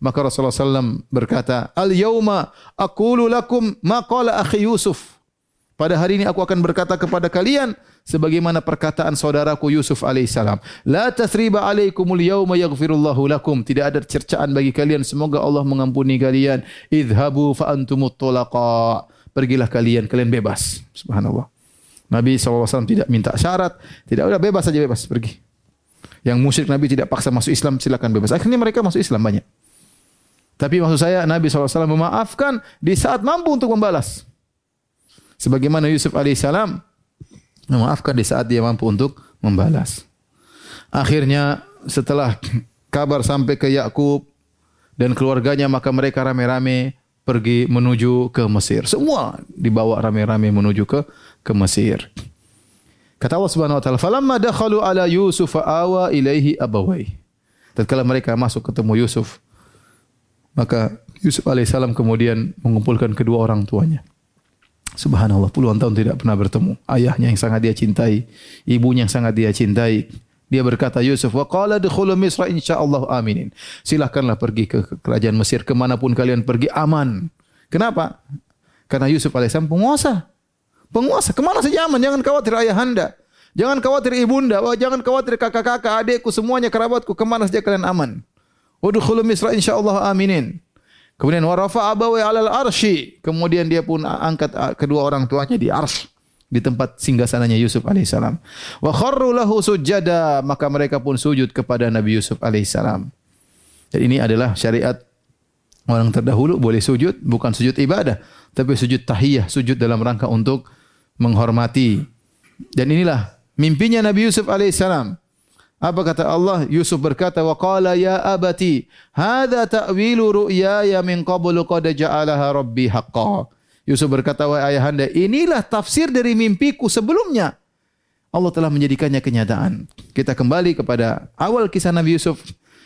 Maka Rasulullah SAW berkata, Al yauma aqulu lakum ma qala akhi Yusuf. Pada hari ini aku akan berkata kepada kalian sebagaimana perkataan saudaraku Yusuf alaihissalam. La tasriba alaikumul yauma yaghfirullahu lakum. Tidak ada cercaan bagi kalian. Semoga Allah mengampuni kalian. Idhabu fa antumut. Pergilah kalian, kalian bebas. Subhanallah. Nabi SAW tidak minta syarat. Tidak, udah bebas saja bebas, pergi. Yang musyrik Nabi tidak paksa masuk Islam, silakan bebas. Akhirnya mereka masuk Islam banyak. Tapi maksud saya Nabi SAW memaafkan di saat mampu untuk membalas. Sebagaimana Yusuf alaihissalam memaafkan di saat dia mampu untuk membalas. Akhirnya setelah kabar sampai ke Yakub dan keluarganya maka mereka rame-rame pergi menuju ke Mesir. Semua dibawa rame-rame menuju ke ke Mesir. Kata Allah Subhanahu wa taala, "Falamma dakhalu ala Yusuf awa ilaihi abawai." Tatkala mereka masuk ketemu Yusuf, maka Yusuf alaihissalam kemudian mengumpulkan kedua orang tuanya. Subhanallah, puluhan tahun tidak pernah bertemu. Ayahnya yang sangat dia cintai, ibunya yang sangat dia cintai. Dia berkata Yusuf, wa qala dukhulu Misra insyaallah aminin. Silahkanlah pergi ke kerajaan Mesir ke mana pun kalian pergi aman. Kenapa? Karena Yusuf alaihissalam penguasa. Penguasa, ke mana saja aman. Jangan khawatir ayah anda. Jangan khawatir ibunda. Oh, jangan khawatir kakak-kakak, adikku, semuanya kerabatku. Ke mana saja kalian aman. Udkhulu Misra insyaallah aminin. Kemudian warafa abawi alal arsy. Kemudian dia pun angkat ah, kedua orang tuanya di arsy di tempat singgasananya Yusuf alaihissalam. Wa kharru lahu sujada, maka mereka pun sujud kepada Nabi Yusuf alaihissalam. Dan ini adalah syariat orang terdahulu boleh sujud bukan sujud ibadah, tapi sujud tahiyah, sujud dalam rangka untuk menghormati. Dan inilah mimpinya Nabi Yusuf alaihissalam. Apa kata Allah? Yusuf berkata, "Wa qala ya abati, hadza ta'wilu ru'yaya min qablu qad ja'alaha rabbi haqqan." Yusuf berkata, "Wahai ayahanda, inilah tafsir dari mimpiku sebelumnya." Allah telah menjadikannya kenyataan. Kita kembali kepada awal kisah Nabi Yusuf.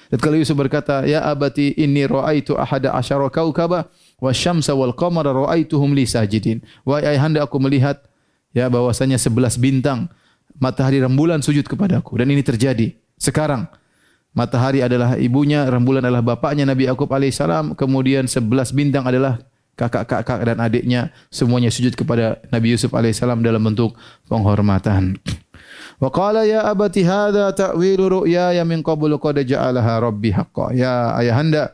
Dan Yusuf berkata, "Ya abati, inni ra'aitu ahada asyara kaukaba wa syamsa wal qamara ra'aituhum li sajidin." Wahai ayahanda, aku melihat ya bahwasanya 11 bintang matahari rembulan sujud kepadaku dan ini terjadi sekarang. Matahari adalah ibunya, rembulan adalah bapaknya Nabi Yakub alaihissalam, kemudian sebelas bintang adalah kakak-kakak dan adiknya, semuanya sujud kepada Nabi Yusuf alaihissalam dalam bentuk penghormatan. Wa qala ya abati hadza ta'wilu ru'yaya min qablu qad ja'alaha rabbi haqqan. Ya ayahanda,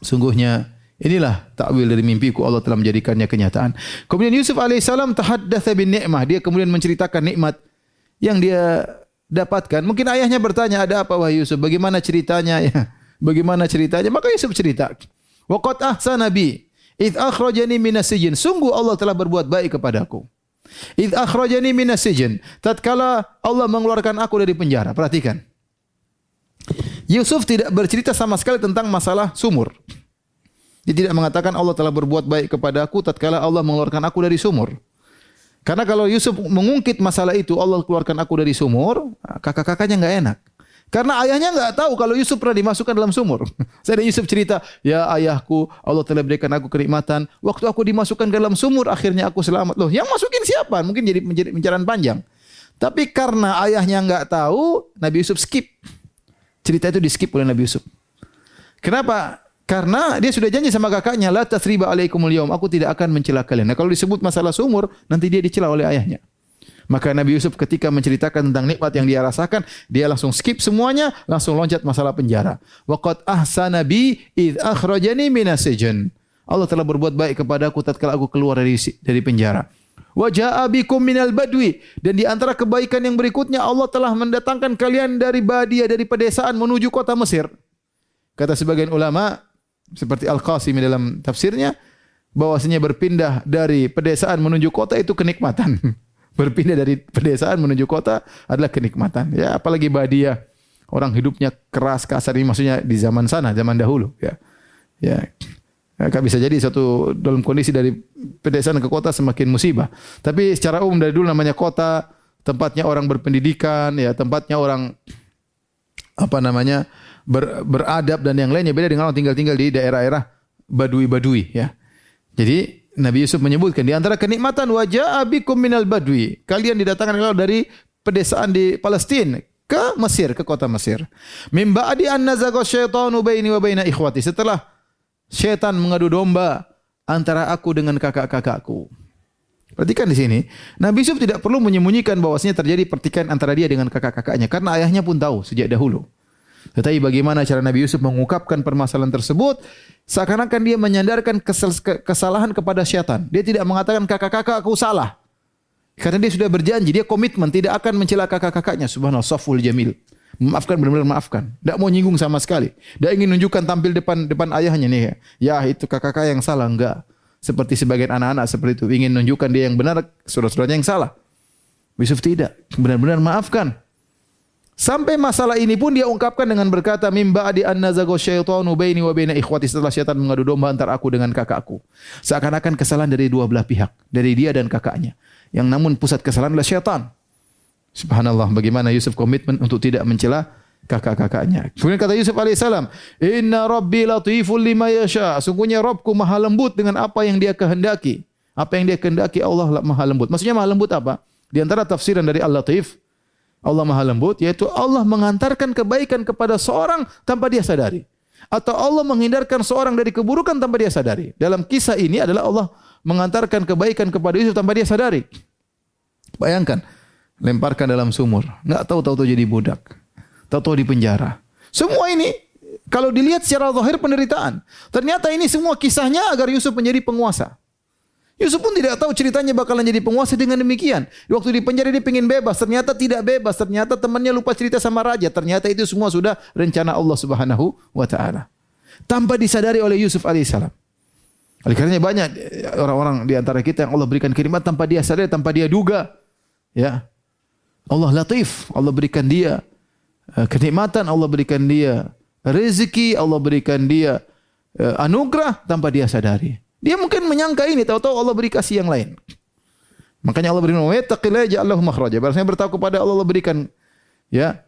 sungguhnya Inilah takwil dari mimpiku Allah telah menjadikannya kenyataan. Kemudian Yusuf alaihissalam tahaddatsa bin ni'mah. Dia kemudian menceritakan nikmat yang dia dapatkan. Mungkin ayahnya bertanya, "Ada apa wahai Yusuf? Bagaimana ceritanya ya? Bagaimana ceritanya?" Maka Yusuf cerita. Wa qad ahsana bi id akhrajani minas sijn. Sungguh Allah telah berbuat baik kepadaku. Id akhrajani minas sijn. Tatkala Allah mengeluarkan aku dari penjara. Perhatikan. Yusuf tidak bercerita sama sekali tentang masalah sumur. Dia tidak mengatakan Allah telah berbuat baik kepada aku tatkala Allah mengeluarkan aku dari sumur. Karena kalau Yusuf mengungkit masalah itu, Allah keluarkan aku dari sumur, kakak-kakaknya enggak enak. Karena ayahnya enggak tahu kalau Yusuf pernah dimasukkan dalam sumur. Saya Yusuf cerita, ya ayahku, Allah telah berikan aku kenikmatan. Waktu aku dimasukkan dalam sumur, akhirnya aku selamat. Loh, yang masukin siapa? Mungkin jadi menjadi pencarian panjang. Tapi karena ayahnya enggak tahu, Nabi Yusuf skip. Cerita itu di skip oleh Nabi Yusuf. Kenapa? Karena dia sudah janji sama kakaknya, la tasriba alaikumul yaum, aku tidak akan mencela kalian. Nah, kalau disebut masalah sumur, nanti dia dicela oleh ayahnya. Maka Nabi Yusuf ketika menceritakan tentang nikmat yang dia rasakan, dia langsung skip semuanya, langsung loncat masalah penjara. Waqad ahsana bi id akhrajani minas Allah telah berbuat baik kepada aku tatkala aku keluar dari dari penjara. Wa jaa bikum minal badwi dan di antara kebaikan yang berikutnya Allah telah mendatangkan kalian dari badia dari pedesaan menuju kota Mesir. Kata sebagian ulama seperti Al-Qasimi dalam tafsirnya bahwasanya berpindah dari pedesaan menuju kota itu kenikmatan. berpindah dari pedesaan menuju kota adalah kenikmatan. Ya, apalagi badia. Orang hidupnya keras kasar ini maksudnya di zaman sana, zaman dahulu, ya. Ya. Ya, bisa jadi satu dalam kondisi dari pedesaan ke kota semakin musibah. Tapi secara umum dari dulu namanya kota, tempatnya orang berpendidikan, ya tempatnya orang apa namanya ber, beradab dan yang lainnya beda dengan orang tinggal-tinggal di daerah-daerah badui-badui ya. Jadi Nabi Yusuf menyebutkan di antara kenikmatan wajah abikum minal badui. Kalian didatangkan dari pedesaan di Palestina ke Mesir, ke kota Mesir. Mimba adi an nazaqa syaitanu baini wa baina ikhwati. Setelah Syaitan mengadu domba antara aku dengan kakak-kakakku. Perhatikan di sini, Nabi Yusuf tidak perlu menyembunyikan bahwasanya terjadi pertikaian antara dia dengan kakak-kakaknya karena ayahnya pun tahu sejak dahulu. Tetapi bagaimana cara Nabi Yusuf mengungkapkan permasalahan tersebut? Seakan-akan dia menyandarkan kesalahan kepada syaitan. Dia tidak mengatakan kakak-kakak aku salah. Karena dia sudah berjanji, dia komitmen tidak akan mencela kakak-kakaknya. Subhanallah, saful jamil. Memaafkan benar-benar maafkan. Tidak mau nyinggung sama sekali. Dia ingin menunjukkan tampil depan depan ayahnya nih. Ya, itu kakak-kakak yang salah enggak. Seperti sebagian anak-anak seperti itu ingin menunjukkan dia yang benar, saudara-saudaranya yang salah. Yusuf tidak, benar-benar maafkan. Sampai masalah ini pun dia ungkapkan dengan berkata mimba adi anna zago syaitanu baini wa baina ikhwati setelah syaitan mengadu domba antar aku dengan kakakku. Seakan-akan kesalahan dari dua belah pihak, dari dia dan kakaknya. Yang namun pusat kesalahan adalah syaitan. Subhanallah bagaimana Yusuf komitmen untuk tidak mencela kakak-kakaknya. Kemudian kata Yusuf alaihissalam, Inna Rabbi latiful lima yasha. Sungguhnya Robku maha lembut dengan apa yang dia kehendaki. Apa yang dia kehendaki Allah maha lembut. Maksudnya maha lembut apa? Di antara tafsiran dari Al-Latif, Allah maha lembut, yaitu Allah mengantarkan kebaikan kepada seorang tanpa dia sadari. Atau Allah menghindarkan seorang dari keburukan tanpa dia sadari. Dalam kisah ini adalah Allah mengantarkan kebaikan kepada Yusuf tanpa dia sadari. Bayangkan, lemparkan dalam sumur. Enggak tahu tahu tahu jadi budak. Tahu tahu di penjara. Semua ini kalau dilihat secara zahir penderitaan. Ternyata ini semua kisahnya agar Yusuf menjadi penguasa. Yusuf pun tidak tahu ceritanya bakalan jadi penguasa dengan demikian. Waktu di penjara dia ingin bebas, ternyata tidak bebas. Ternyata temannya lupa cerita sama raja. Ternyata itu semua sudah rencana Allah Subhanahu wa taala. Tanpa disadari oleh Yusuf alaihissalam. Oleh karenanya banyak orang-orang di antara kita yang Allah berikan kiriman tanpa dia sadari, tanpa dia duga. Ya. Allah latif, Allah berikan dia eh, kenikmatan, Allah berikan dia rezeki, Allah berikan dia eh, anugerah tanpa dia sadari. Dia mungkin menyangka ini, tahu-tahu Allah beri kasih yang lain. Makanya Allah berikan wa yattaqillaha ja'alahu makhraja. Barangnya bertakwa kepada Allah, Allah berikan ya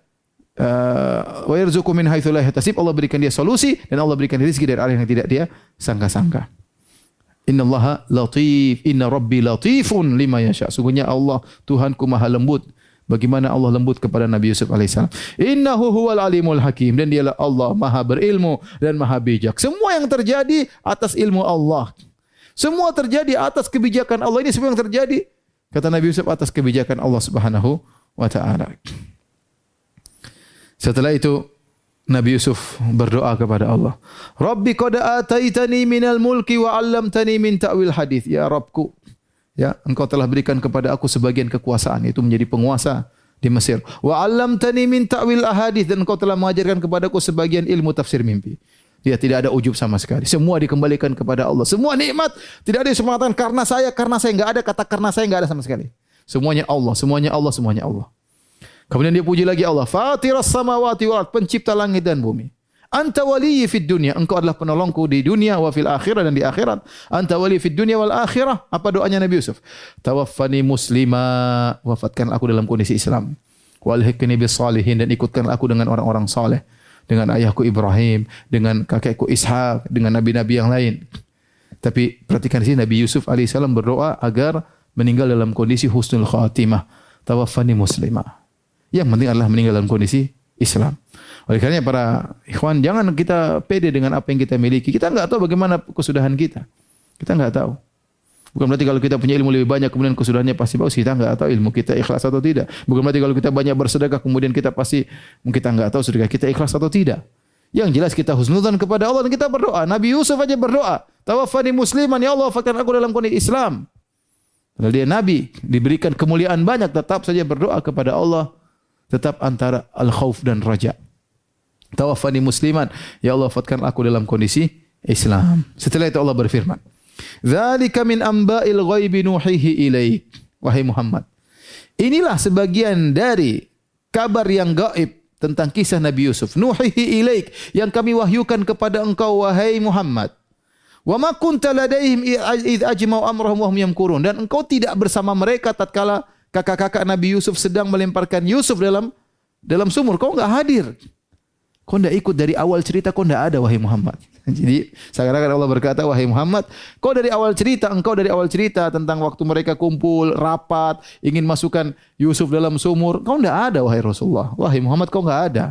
eh, wa yarzuqu min haitsu la yahtasib. Allah berikan dia solusi dan Allah berikan rezeki dari arah yang tidak dia sangka-sangka. Inna Allah latif, inna Rabbi latifun lima yasha. Sungguhnya Allah Tuhanku maha lembut Bagaimana Allah lembut kepada Nabi Yusuf alaihissalam. Innahu huwal alimul hakim dan dialah Allah maha berilmu dan maha bijak. Semua yang terjadi atas ilmu Allah. Semua terjadi atas kebijakan Allah. Ini semua yang terjadi kata Nabi Yusuf atas kebijakan Allah Subhanahu wa taala. Setelah itu Nabi Yusuf berdoa kepada Allah. Rabbi qad ataitani minal mulki wa 'allamtani min ta'wil hadis. Ya Rabbku, Ya, engkau telah berikan kepada aku sebagian kekuasaan itu menjadi penguasa di Mesir. Wa 'allamtani min ta'wil ahadits dan engkau telah mengajarkan kepadaku sebagian ilmu tafsir mimpi. Dia tidak ada ujub sama sekali. Semua dikembalikan kepada Allah. Semua nikmat. Tidak ada yang karena saya, karena saya enggak ada kata karena saya enggak ada sama sekali. Semuanya Allah, semuanya Allah, semuanya Allah. Kemudian dia puji lagi Allah. Fatiras samawati wal pencipta langit dan bumi. Anta waliyyi fid dunya. Engkau adalah penolongku di dunia wa fil akhirah dan di akhirat. Anta waliyyi fid dunya wal akhirah. Apa doanya Nabi Yusuf? Tawaffani muslima. Wafatkan aku dalam kondisi Islam. Walhiqni bis salihin dan ikutkan aku dengan orang-orang saleh. Dengan ayahku Ibrahim, dengan kakekku Ishak, dengan nabi-nabi yang lain. Tapi perhatikan di sini Nabi Yusuf alaihissalam berdoa agar meninggal dalam kondisi husnul khatimah. Tawaffani muslima. Yang penting adalah meninggal dalam kondisi Islam. Oleh karena para ikhwan jangan kita pede dengan apa yang kita miliki. Kita enggak tahu bagaimana kesudahan kita. Kita enggak tahu. Bukan berarti kalau kita punya ilmu lebih banyak kemudian kesudahannya pasti bagus. Kita enggak tahu ilmu kita ikhlas atau tidak. Bukan berarti kalau kita banyak bersedekah kemudian kita pasti kita enggak tahu sedekah kita ikhlas atau tidak. Yang jelas kita husnudzan kepada Allah dan kita berdoa. Nabi Yusuf aja berdoa. Tawaffani musliman ya Allah wafatkan aku dalam kondisi Islam. Padahal dia nabi, diberikan kemuliaan banyak, tetap saja berdoa kepada Allah tetap antara al-khauf dan raja. Tawaffani musliman, ya Allah wafatkan aku dalam kondisi Islam. Setelah itu Allah berfirman, "Dzalika min amba'il ghaibi nuhihi ilaik." Wahai Muhammad, inilah sebagian dari kabar yang gaib tentang kisah Nabi Yusuf. Nuhihi ilaik yang kami wahyukan kepada engkau wahai Muhammad. Wa ma kunta ladaihim id ajma'u amrahum wa hum yamkurun dan engkau tidak bersama mereka tatkala kakak-kakak Nabi Yusuf sedang melemparkan Yusuf dalam dalam sumur. Kau enggak hadir. Kau tidak ikut dari awal cerita, kau tidak ada wahai Muhammad. Jadi sekarang Allah berkata, wahai Muhammad, kau dari awal cerita, engkau dari awal cerita tentang waktu mereka kumpul, rapat, ingin masukkan Yusuf dalam sumur. Kau tidak ada wahai Rasulullah. Wahai Muhammad, kau tidak ada.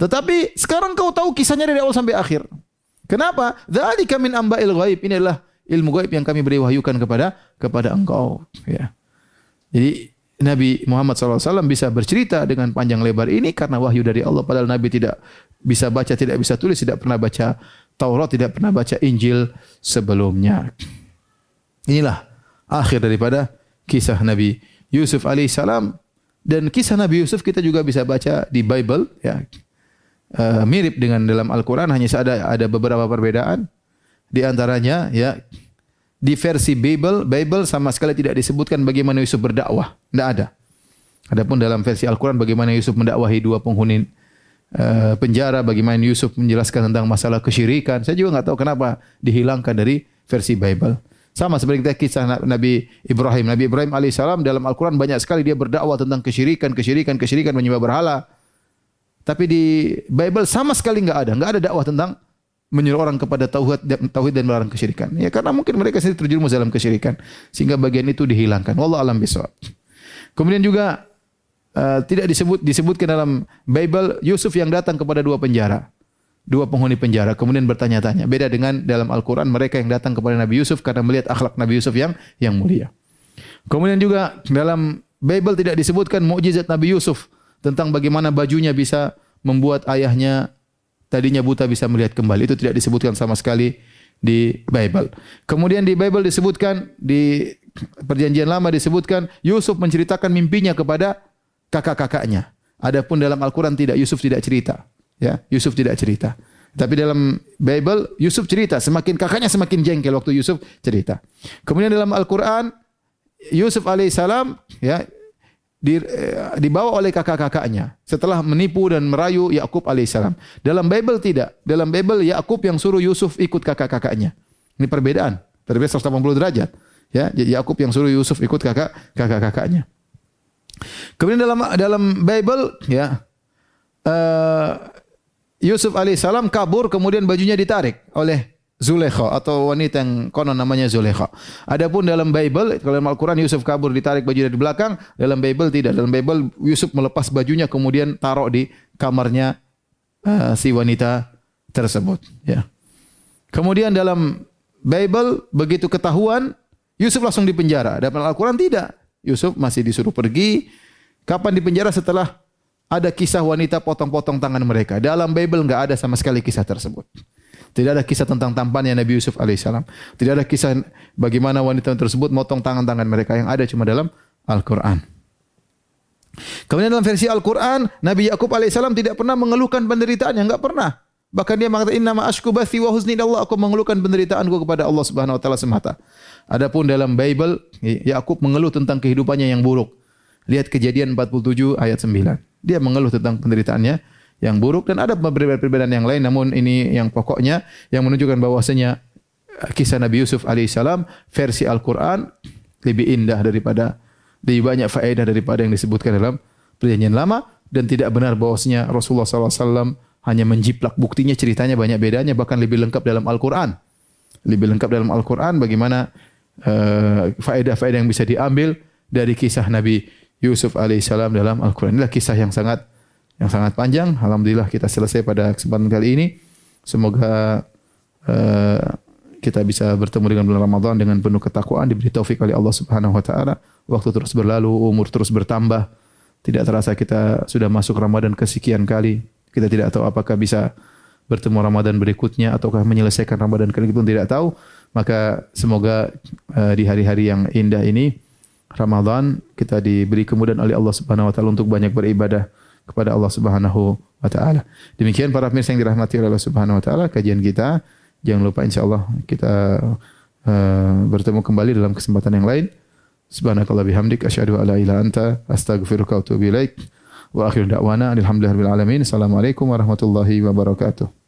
Tetapi sekarang kau tahu kisahnya dari awal sampai akhir. Kenapa? Dzalika min amba'il ghaib. Ini adalah ilmu gaib yang kami beri wahyukan kepada kepada engkau. Ya. Jadi Nabi Muhammad SAW bisa bercerita dengan panjang lebar ini karena wahyu dari Allah. Padahal Nabi tidak bisa baca, tidak bisa tulis, tidak pernah baca Taurat, tidak pernah baca Injil sebelumnya. Inilah akhir daripada kisah Nabi Yusuf alaihissalam dan kisah Nabi Yusuf kita juga bisa baca di Bible ya. Uh, mirip dengan dalam Al-Qur'an hanya ada ada beberapa perbedaan di antaranya ya di versi Bible, Bible sama sekali tidak disebutkan bagaimana Yusuf berdakwah. Tidak ada. Adapun dalam versi Al-Quran bagaimana Yusuf mendakwahi dua penghuni uh, penjara, bagaimana Yusuf menjelaskan tentang masalah kesyirikan. Saya juga nggak tahu kenapa dihilangkan dari versi Bible. Sama seperti kita kisah Nabi Ibrahim. Nabi Ibrahim alaihissalam dalam Al-Quran banyak sekali dia berdakwah tentang kesyirikan, kesyirikan, kesyirikan, menyembah berhala. Tapi di Bible sama sekali nggak ada, nggak ada dakwah tentang menyuruh orang kepada tauhid tauhid dan melarang kesyirikan. Ya karena mungkin mereka sendiri terjerumus dalam kesyirikan sehingga bagian itu dihilangkan. Wallah alam bisawab. Kemudian juga uh, tidak disebut disebutkan dalam Bible Yusuf yang datang kepada dua penjara. Dua penghuni penjara kemudian bertanya-tanya. Beda dengan dalam Al-Qur'an mereka yang datang kepada Nabi Yusuf karena melihat akhlak Nabi Yusuf yang yang mulia. Kemudian juga dalam Bible tidak disebutkan mukjizat Nabi Yusuf tentang bagaimana bajunya bisa membuat ayahnya tadinya buta bisa melihat kembali. Itu tidak disebutkan sama sekali di Bible. Kemudian di Bible disebutkan di perjanjian lama disebutkan Yusuf menceritakan mimpinya kepada kakak-kakaknya. Adapun dalam Al-Qur'an tidak Yusuf tidak cerita. Ya, Yusuf tidak cerita. Tapi dalam Bible Yusuf cerita, semakin kakaknya semakin jengkel waktu Yusuf cerita. Kemudian dalam Al-Qur'an Yusuf alaihissalam ya di, eh, dibawa oleh kakak-kakaknya setelah menipu dan merayu Yakub alaihissalam. Dalam Bible tidak. Dalam Bible Yakub yang suruh Yusuf ikut kakak-kakaknya. Ini perbedaan. Berbeda 180 derajat. Ya, Yakub yang suruh Yusuf ikut kakak kakak-kakaknya. Kemudian dalam dalam Bible ya uh, Yusuf alaihissalam kabur kemudian bajunya ditarik oleh Zulekha atau wanita yang konon namanya Zulekha. Adapun dalam Bible, dalam Al-Quran Yusuf kabur ditarik baju dari belakang, dalam Bible tidak. Dalam Bible Yusuf melepas bajunya kemudian taruh di kamarnya uh, si wanita tersebut. Ya. Kemudian dalam Bible begitu ketahuan Yusuf langsung dipenjara. Dalam Al-Quran tidak. Yusuf masih disuruh pergi. Kapan dipenjara setelah ada kisah wanita potong-potong tangan mereka. Dalam Bible enggak ada sama sekali kisah tersebut. Tidak ada kisah tentang tampannya Nabi Yusuf alaihissalam. Tidak ada kisah bagaimana wanita tersebut motong tangan-tangan mereka yang ada cuma dalam Al-Quran. Kemudian dalam versi Al-Quran, Nabi Yakub alaihissalam tidak pernah mengeluhkan penderitaannya, enggak pernah. Bahkan dia mengatakan inna ma ashku bathi wa huzni Allah aku mengeluhkan penderitaanku kepada Allah Subhanahu wa taala semata. Adapun dalam Bible Yakub mengeluh tentang kehidupannya yang buruk. Lihat kejadian 47 ayat 9. Dia mengeluh tentang penderitaannya yang buruk dan ada perbedaan-perbedaan yang lain namun ini yang pokoknya yang menunjukkan bahwasanya kisah Nabi Yusuf alaihissalam versi Al-Qur'an lebih indah daripada lebih banyak faedah daripada yang disebutkan dalam perjanjian lama dan tidak benar bahwasanya Rasulullah SAW hanya menjiplak buktinya ceritanya banyak bedanya bahkan lebih lengkap dalam Al-Qur'an. Lebih lengkap dalam Al-Qur'an bagaimana uh, faedah-faedah yang bisa diambil dari kisah Nabi Yusuf alaihissalam dalam Al-Qur'an. Inilah kisah yang sangat yang sangat panjang. Alhamdulillah kita selesai pada kesempatan kali ini. Semoga uh, kita bisa bertemu dengan bulan Ramadan dengan penuh ketakwaan diberi taufik oleh Allah Subhanahu wa taala. Waktu terus berlalu, umur terus bertambah. Tidak terasa kita sudah masuk Ramadan kesekian kali. Kita tidak tahu apakah bisa bertemu Ramadan berikutnya ataukah menyelesaikan Ramadan kali itu tidak tahu. Maka semoga uh, di hari-hari yang indah ini Ramadan kita diberi kemudahan oleh Allah Subhanahu wa taala untuk banyak beribadah kepada Allah Subhanahu wa taala. Demikian para pemirsa yang dirahmati oleh Allah Subhanahu wa taala kajian kita. Jangan lupa insyaallah kita uh, bertemu kembali dalam kesempatan yang lain. Subhanakallah bihamdik asyhadu an la ilaha anta astaghfiruka wa atubu ilaik. Wa akhiru da'wana alhamdulillahirabbil alamin. Assalamualaikum warahmatullahi wabarakatuh.